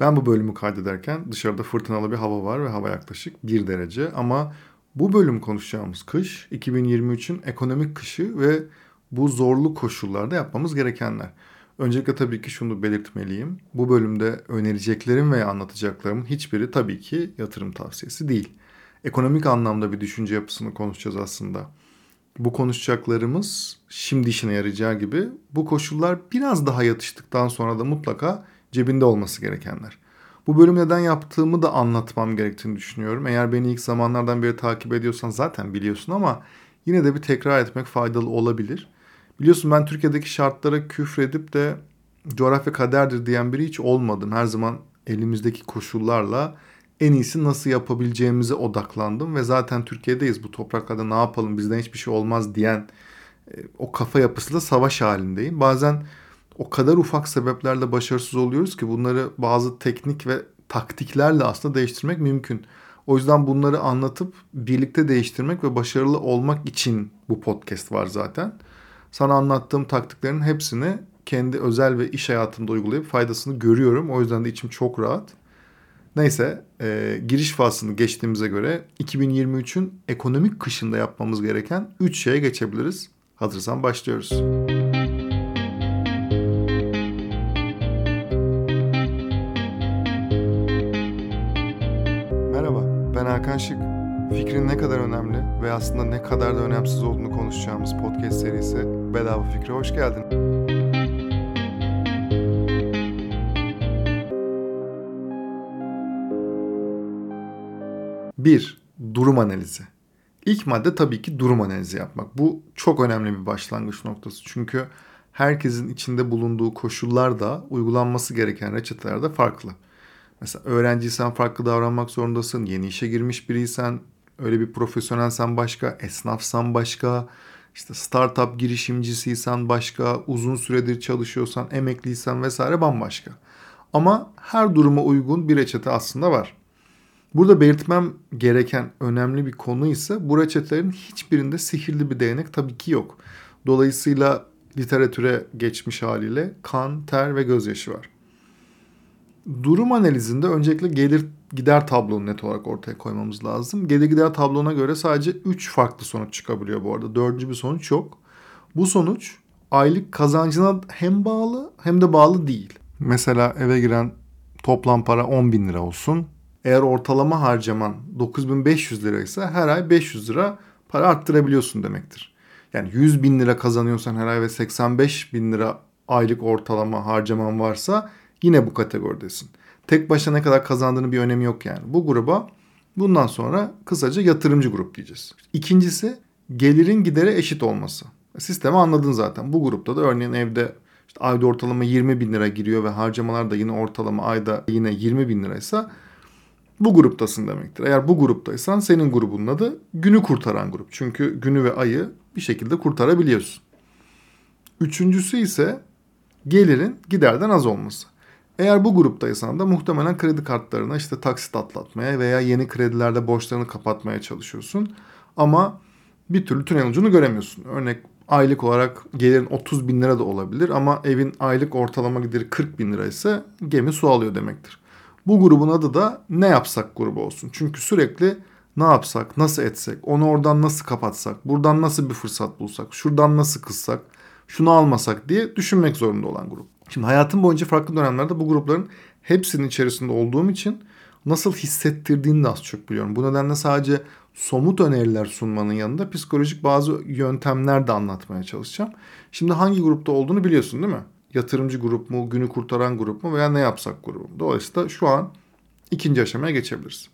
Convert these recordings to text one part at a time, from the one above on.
Ben bu bölümü kaydederken dışarıda fırtınalı bir hava var ve hava yaklaşık 1 derece ama bu bölüm konuşacağımız kış 2023'ün ekonomik kışı ve bu zorlu koşullarda yapmamız gerekenler. Öncelikle tabii ki şunu belirtmeliyim. Bu bölümde önereceklerim veya anlatacaklarımın hiçbiri tabii ki yatırım tavsiyesi değil. Ekonomik anlamda bir düşünce yapısını konuşacağız aslında. Bu konuşacaklarımız şimdi işine yarayacağı gibi bu koşullar biraz daha yatıştıktan sonra da mutlaka cebinde olması gerekenler. Bu bölüm neden yaptığımı da anlatmam gerektiğini düşünüyorum. Eğer beni ilk zamanlardan beri takip ediyorsan zaten biliyorsun ama yine de bir tekrar etmek faydalı olabilir. Biliyorsun ben Türkiye'deki şartlara küfredip de coğrafya kaderdir diyen biri hiç olmadım. Her zaman elimizdeki koşullarla en iyisi nasıl yapabileceğimize odaklandım ve zaten Türkiye'deyiz bu topraklarda ne yapalım bizden hiçbir şey olmaz diyen e, o kafa yapısıyla savaş halindeyim. Bazen o kadar ufak sebeplerle başarısız oluyoruz ki bunları bazı teknik ve taktiklerle aslında değiştirmek mümkün. O yüzden bunları anlatıp birlikte değiştirmek ve başarılı olmak için bu podcast var zaten. Sana anlattığım taktiklerin hepsini kendi özel ve iş hayatımda uygulayıp faydasını görüyorum. O yüzden de içim çok rahat. Neyse e, giriş faslını geçtiğimize göre 2023'ün ekonomik kışında yapmamız gereken 3 şeye geçebiliriz. Hazırsan başlıyoruz. Merhaba ben Hakan Şık. Fikrin ne kadar önemli ve aslında ne kadar da önemsiz olduğunu konuşacağımız podcast serisi Bedava Fikre hoş geldin. Bir, durum analizi. İlk madde tabii ki durum analizi yapmak. Bu çok önemli bir başlangıç noktası. Çünkü herkesin içinde bulunduğu koşullar da uygulanması gereken reçeteler de farklı. Mesela öğrenciysen farklı davranmak zorundasın. Yeni işe girmiş biriysen öyle bir profesyonelsen başka, esnafsan başka, işte startup girişimcisiysen başka, uzun süredir çalışıyorsan, emekliysen vesaire bambaşka. Ama her duruma uygun bir reçete aslında var. Burada belirtmem gereken önemli bir konu ise bu reçetelerin hiçbirinde sihirli bir değnek tabii ki yok. Dolayısıyla literatüre geçmiş haliyle kan, ter ve gözyaşı var. Durum analizinde öncelikle gelir gider tablonu net olarak ortaya koymamız lazım. Gelir gider tablona göre sadece 3 farklı sonuç çıkabiliyor bu arada. Dördüncü bir sonuç yok. Bu sonuç aylık kazancına hem bağlı hem de bağlı değil. Mesela eve giren toplam para 10 bin lira olsun. Eğer ortalama harcaman 9500 liraysa her ay 500 lira para arttırabiliyorsun demektir. Yani 100 bin lira kazanıyorsan her ay ve 85 bin lira aylık ortalama harcaman varsa yine bu kategoridesin. Tek başına ne kadar kazandığını bir önemi yok yani. Bu gruba bundan sonra kısaca yatırımcı grup diyeceğiz. İkincisi gelirin gidere eşit olması. Sistemi anladın zaten. Bu grupta da örneğin evde işte ayda ortalama 20 bin lira giriyor ve harcamalar da yine ortalama ayda yine 20 bin liraysa bu gruptasın demektir. Eğer bu gruptaysan senin grubunun adı günü kurtaran grup. Çünkü günü ve ayı bir şekilde kurtarabiliyorsun. Üçüncüsü ise gelirin giderden az olması. Eğer bu gruptaysan da muhtemelen kredi kartlarına işte taksit atlatmaya veya yeni kredilerde borçlarını kapatmaya çalışıyorsun. Ama bir türlü tünel ucunu göremiyorsun. Örnek aylık olarak gelirin 30 bin lira da olabilir ama evin aylık ortalama gideri 40 bin lira ise gemi su alıyor demektir. Bu grubun adı da ne yapsak grubu olsun. Çünkü sürekli ne yapsak, nasıl etsek, onu oradan nasıl kapatsak, buradan nasıl bir fırsat bulsak, şuradan nasıl kıssak, şunu almasak diye düşünmek zorunda olan grup. Şimdi hayatım boyunca farklı dönemlerde bu grupların hepsinin içerisinde olduğum için nasıl hissettirdiğini de az çok biliyorum. Bu nedenle sadece somut öneriler sunmanın yanında psikolojik bazı yöntemler de anlatmaya çalışacağım. Şimdi hangi grupta olduğunu biliyorsun değil mi? Yatırımcı grup mu, günü kurtaran grup mu veya ne yapsak grubu mu? Dolayısıyla şu an ikinci aşamaya geçebiliriz.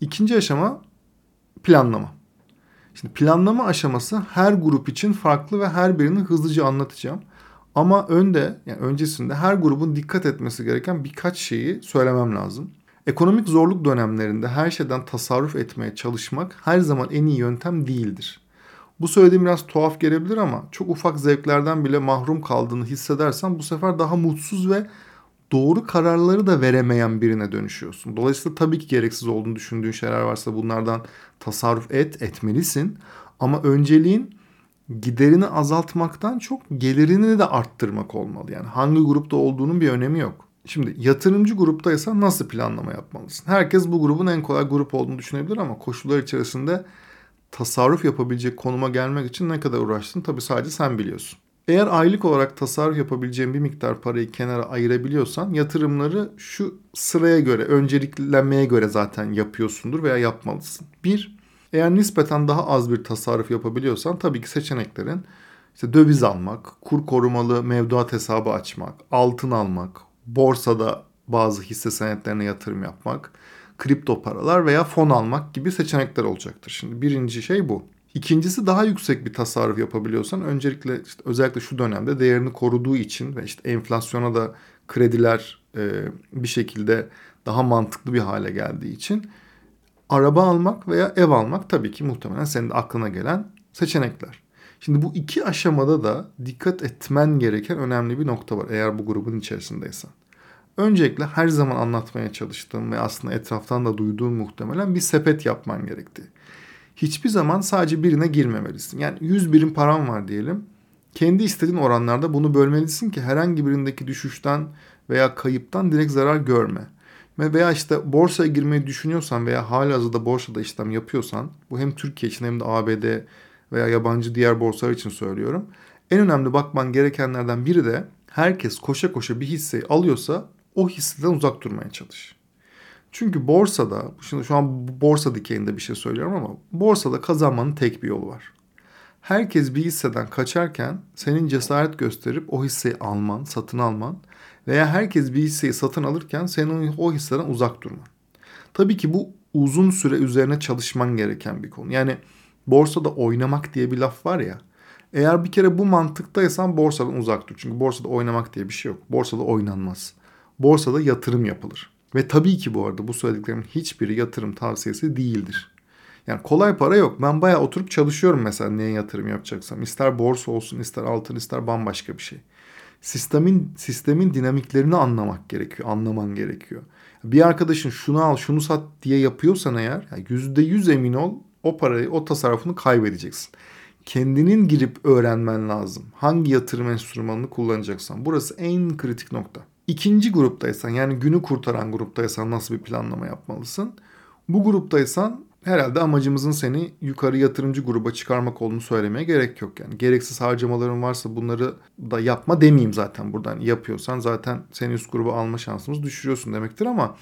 İkinci aşama planlama. Şimdi planlama aşaması her grup için farklı ve her birini hızlıca anlatacağım. Ama önde, yani öncesinde her grubun dikkat etmesi gereken birkaç şeyi söylemem lazım. Ekonomik zorluk dönemlerinde her şeyden tasarruf etmeye çalışmak her zaman en iyi yöntem değildir. Bu söylediğim biraz tuhaf gelebilir ama çok ufak zevklerden bile mahrum kaldığını hissedersen bu sefer daha mutsuz ve doğru kararları da veremeyen birine dönüşüyorsun. Dolayısıyla tabii ki gereksiz olduğunu düşündüğün şeyler varsa bunlardan tasarruf et, etmelisin. Ama önceliğin giderini azaltmaktan çok gelirini de arttırmak olmalı. Yani hangi grupta olduğunun bir önemi yok. Şimdi yatırımcı gruptaysan nasıl planlama yapmalısın? Herkes bu grubun en kolay grup olduğunu düşünebilir ama koşullar içerisinde tasarruf yapabilecek konuma gelmek için ne kadar uğraştın tabii sadece sen biliyorsun. Eğer aylık olarak tasarruf yapabileceğin bir miktar parayı kenara ayırabiliyorsan yatırımları şu sıraya göre, önceliklenmeye göre zaten yapıyorsundur veya yapmalısın. Bir, eğer nispeten daha az bir tasarruf yapabiliyorsan tabii ki seçeneklerin işte döviz almak, kur korumalı mevduat hesabı açmak, altın almak, borsada bazı hisse senetlerine yatırım yapmak, kripto paralar veya fon almak gibi seçenekler olacaktır. Şimdi birinci şey bu. İkincisi daha yüksek bir tasarruf yapabiliyorsan öncelikle işte özellikle şu dönemde değerini koruduğu için ve işte enflasyona da krediler e, bir şekilde daha mantıklı bir hale geldiği için araba almak veya ev almak tabii ki muhtemelen senin de aklına gelen seçenekler. Şimdi bu iki aşamada da dikkat etmen gereken önemli bir nokta var eğer bu grubun içerisindeysen. Öncelikle her zaman anlatmaya çalıştığım ve aslında etraftan da duyduğum muhtemelen bir sepet yapman gerektiği hiçbir zaman sadece birine girmemelisin. Yani 100 birim param var diyelim. Kendi istediğin oranlarda bunu bölmelisin ki herhangi birindeki düşüşten veya kayıptan direkt zarar görme. Ve veya işte borsaya girmeyi düşünüyorsan veya hala hazırda borsada işlem yapıyorsan bu hem Türkiye için hem de ABD veya yabancı diğer borsalar için söylüyorum. En önemli bakman gerekenlerden biri de herkes koşa koşa bir hisseyi alıyorsa o hisseden uzak durmaya çalış. Çünkü borsada, şimdi şu an borsa dikeyinde bir şey söylüyorum ama borsada kazanmanın tek bir yolu var. Herkes bir hisseden kaçarken senin cesaret gösterip o hisseyi alman, satın alman veya herkes bir hisseyi satın alırken senin o hisseden uzak durman. Tabii ki bu uzun süre üzerine çalışman gereken bir konu. Yani borsada oynamak diye bir laf var ya. Eğer bir kere bu mantıktaysan borsadan uzak dur. Çünkü borsada oynamak diye bir şey yok. Borsada oynanmaz. Borsada yatırım yapılır. Ve tabii ki bu arada bu söylediklerimin hiçbiri yatırım tavsiyesi değildir. Yani kolay para yok. Ben bayağı oturup çalışıyorum mesela neye yatırım yapacaksam. İster borsa olsun, ister altın, ister bambaşka bir şey. Sistemin sistemin dinamiklerini anlamak gerekiyor, anlaman gerekiyor. Bir arkadaşın şunu al, şunu sat diye yapıyorsan eğer yüzde yüz emin ol o parayı, o tasarrufunu kaybedeceksin. Kendinin girip öğrenmen lazım. Hangi yatırım enstrümanını kullanacaksan. Burası en kritik nokta. İkinci gruptaysan yani günü kurtaran gruptaysan nasıl bir planlama yapmalısın? Bu gruptaysan herhalde amacımızın seni yukarı yatırımcı gruba çıkarmak olduğunu söylemeye gerek yok. Yani gereksiz harcamaların varsa bunları da yapma demeyeyim zaten buradan. Yapıyorsan zaten seni üst gruba alma şansımız düşürüyorsun demektir ama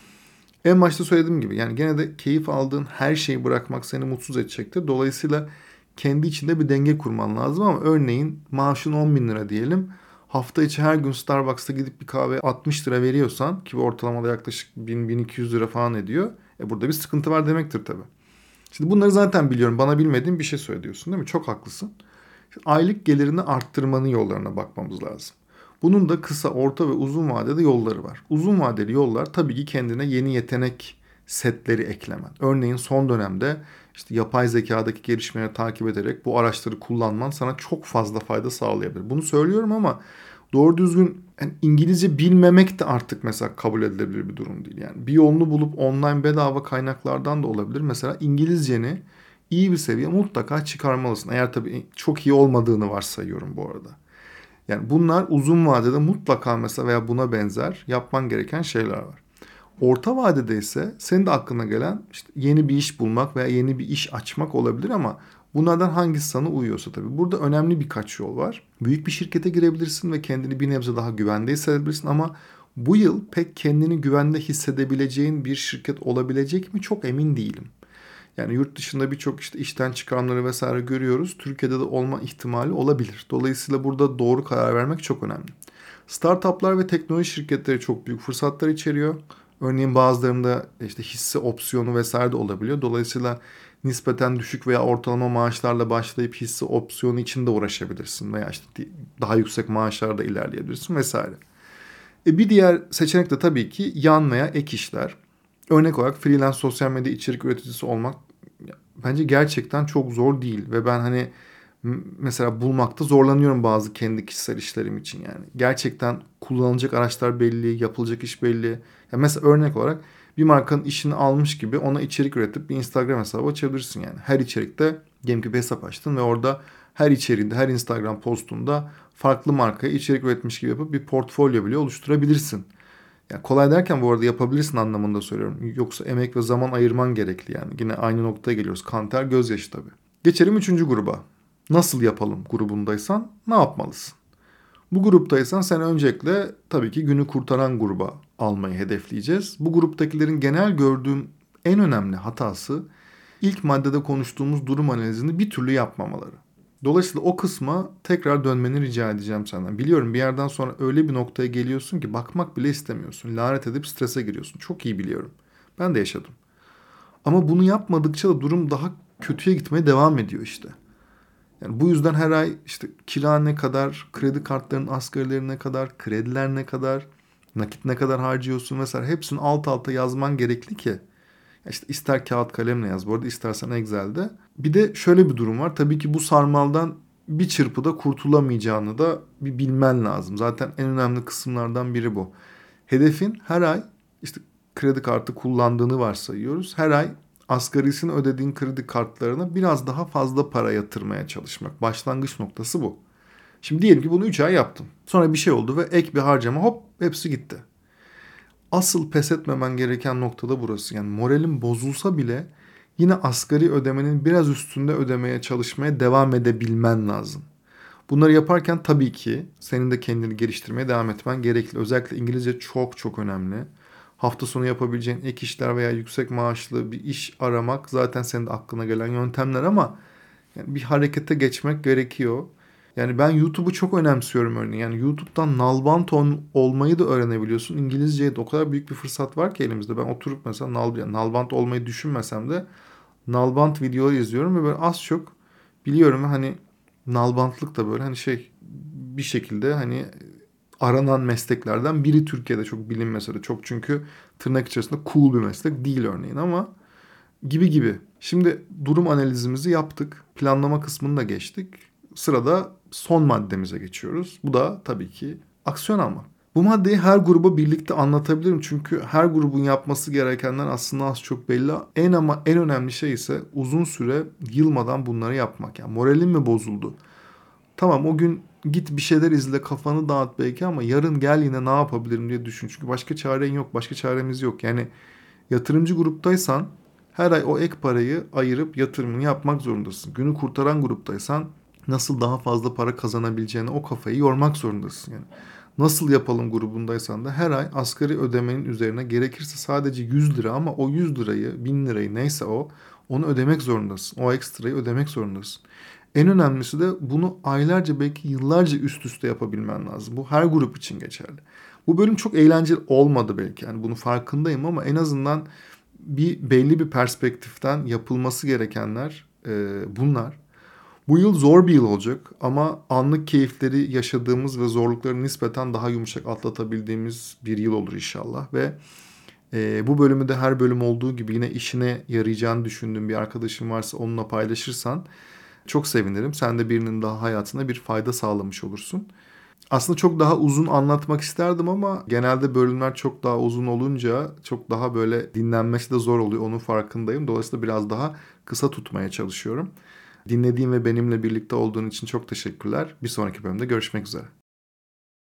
en başta söylediğim gibi yani gene de keyif aldığın her şeyi bırakmak seni mutsuz edecektir. Dolayısıyla kendi içinde bir denge kurman lazım ama örneğin maaşın 10 bin lira diyelim hafta içi her gün Starbucks'ta gidip bir kahve 60 lira veriyorsan ki ortalamada yaklaşık 1000-1200 lira falan ediyor. E burada bir sıkıntı var demektir tabii. Şimdi bunları zaten biliyorum. Bana bilmediğin bir şey söylüyorsun değil mi? Çok haklısın. Şimdi aylık gelirini arttırmanın yollarına bakmamız lazım. Bunun da kısa, orta ve uzun vadede yolları var. Uzun vadeli yollar tabii ki kendine yeni yetenek setleri eklemen. Örneğin son dönemde işte yapay zekadaki gelişmeleri takip ederek bu araçları kullanman sana çok fazla fayda sağlayabilir. Bunu söylüyorum ama doğru düzgün yani İngilizce bilmemek de artık mesela kabul edilebilir bir durum değil. Yani bir yolunu bulup online bedava kaynaklardan da olabilir. Mesela İngilizceni iyi bir seviye mutlaka çıkarmalısın. Eğer tabii çok iyi olmadığını varsayıyorum bu arada. Yani bunlar uzun vadede mutlaka mesela veya buna benzer yapman gereken şeyler var. Orta vadede ise senin de aklına gelen işte yeni bir iş bulmak veya yeni bir iş açmak olabilir ama bunlardan hangisi sana uyuyorsa tabii. Burada önemli birkaç yol var. Büyük bir şirkete girebilirsin ve kendini bir nebze daha güvende hissedebilirsin ama bu yıl pek kendini güvende hissedebileceğin bir şirket olabilecek mi çok emin değilim. Yani yurt dışında birçok işte işten çıkaranları vesaire görüyoruz. Türkiye'de de olma ihtimali olabilir. Dolayısıyla burada doğru karar vermek çok önemli. Startuplar ve teknoloji şirketleri çok büyük fırsatlar içeriyor. Örneğin bazılarında işte hisse opsiyonu vesaire de olabiliyor. Dolayısıyla nispeten düşük veya ortalama maaşlarla başlayıp hisse opsiyonu için de uğraşabilirsin veya işte daha yüksek maaşlarda ilerleyebilirsin vesaire. E bir diğer seçenek de tabii ki yan veya ek işler. Örnek olarak freelance sosyal medya içerik üreticisi olmak bence gerçekten çok zor değil ve ben hani mesela bulmakta zorlanıyorum bazı kendi kişisel işlerim için yani. Gerçekten kullanılacak araçlar belli, yapılacak iş belli. Ya mesela örnek olarak bir markanın işini almış gibi ona içerik üretip bir Instagram hesabı açabilirsin yani. Her içerikte bir hesap açtın ve orada her içeriğinde, her Instagram postunda farklı markaya içerik üretmiş gibi yapıp bir portfolyo bile oluşturabilirsin. Yani kolay derken bu arada yapabilirsin anlamında söylüyorum. Yoksa emek ve zaman ayırman gerekli yani. Yine aynı noktaya geliyoruz. Kanter gözyaşı tabii. Geçelim üçüncü gruba. Nasıl yapalım grubundaysan ne yapmalısın? Bu gruptaysan sen öncelikle tabii ki günü kurtaran gruba almayı hedefleyeceğiz. Bu gruptakilerin genel gördüğüm en önemli hatası ilk maddede konuştuğumuz durum analizini bir türlü yapmamaları. Dolayısıyla o kısma tekrar dönmeni rica edeceğim senden. Biliyorum bir yerden sonra öyle bir noktaya geliyorsun ki bakmak bile istemiyorsun. Lanet edip strese giriyorsun. Çok iyi biliyorum. Ben de yaşadım. Ama bunu yapmadıkça da durum daha kötüye gitmeye devam ediyor işte. Yani bu yüzden her ay işte kira ne kadar, kredi kartlarının asgarileri ne kadar, krediler ne kadar, nakit ne kadar harcıyorsun vesaire hepsini alt alta yazman gerekli ki işte ister kağıt kalemle yaz bu arada istersen Excel'de. Bir de şöyle bir durum var. Tabii ki bu sarmaldan bir çırpıda kurtulamayacağını da bir bilmen lazım. Zaten en önemli kısımlardan biri bu. Hedefin her ay işte kredi kartı kullandığını varsayıyoruz. Her ay asgarisini ödediğin kredi kartlarına biraz daha fazla para yatırmaya çalışmak. Başlangıç noktası bu. Şimdi diyelim ki bunu 3 ay yaptım. Sonra bir şey oldu ve ek bir harcama hop hepsi gitti. Asıl pes etmemen gereken noktada burası. Yani moralin bozulsa bile yine asgari ödemenin biraz üstünde ödemeye çalışmaya devam edebilmen lazım. Bunları yaparken tabii ki senin de kendini geliştirmeye devam etmen gerekli. Özellikle İngilizce çok çok önemli. Hafta sonu yapabileceğin ek işler veya yüksek maaşlı bir iş aramak zaten senin de aklına gelen yöntemler ama yani bir harekete geçmek gerekiyor. Yani ben YouTube'u çok önemsiyorum örneğin. Yani YouTube'dan nalbant olmayı da öğrenebiliyorsun. İngilizceye de o kadar büyük bir fırsat var ki elimizde. Ben oturup mesela nal, nalbant olmayı düşünmesem de nalbant videoları izliyorum ve böyle az çok biliyorum hani nalbantlık da böyle hani şey bir şekilde hani aranan mesleklerden biri Türkiye'de çok bilinmese de çok çünkü tırnak içerisinde cool bir meslek değil örneğin ama gibi gibi. Şimdi durum analizimizi yaptık. Planlama kısmını da geçtik. Sırada son maddemize geçiyoruz. Bu da tabii ki aksiyon almak. Bu maddeyi her gruba birlikte anlatabilirim çünkü her grubun yapması gerekenler aslında az çok belli. En ama en önemli şey ise uzun süre yılmadan bunları yapmak. Yani moralin mi bozuldu? Tamam o gün git bir şeyler izle kafanı dağıt belki ama yarın gel yine ne yapabilirim diye düşün. Çünkü başka çaren yok, başka çaremiz yok. Yani yatırımcı gruptaysan her ay o ek parayı ayırıp yatırımını yapmak zorundasın. Günü kurtaran gruptaysan nasıl daha fazla para kazanabileceğine o kafayı yormak zorundasın. Yani nasıl yapalım grubundaysan da her ay asgari ödemenin üzerine gerekirse sadece 100 lira ama o 100 lirayı 1000 lirayı neyse o onu ödemek zorundasın. O ekstrayı ödemek zorundasın. En önemlisi de bunu aylarca belki yıllarca üst üste yapabilmen lazım. Bu her grup için geçerli. Bu bölüm çok eğlenceli olmadı belki. Yani bunu farkındayım ama en azından bir belli bir perspektiften yapılması gerekenler e, bunlar. Bu yıl zor bir yıl olacak ama anlık keyifleri yaşadığımız ve zorlukları nispeten daha yumuşak atlatabildiğimiz bir yıl olur inşallah. Ve e, bu bölümü de her bölüm olduğu gibi yine işine yarayacağını düşündüğüm bir arkadaşım varsa onunla paylaşırsan çok sevinirim. Sen de birinin daha hayatına bir fayda sağlamış olursun. Aslında çok daha uzun anlatmak isterdim ama genelde bölümler çok daha uzun olunca çok daha böyle dinlenmesi de zor oluyor. Onun farkındayım. Dolayısıyla biraz daha kısa tutmaya çalışıyorum. Dinlediğin ve benimle birlikte olduğun için çok teşekkürler. Bir sonraki bölümde görüşmek üzere.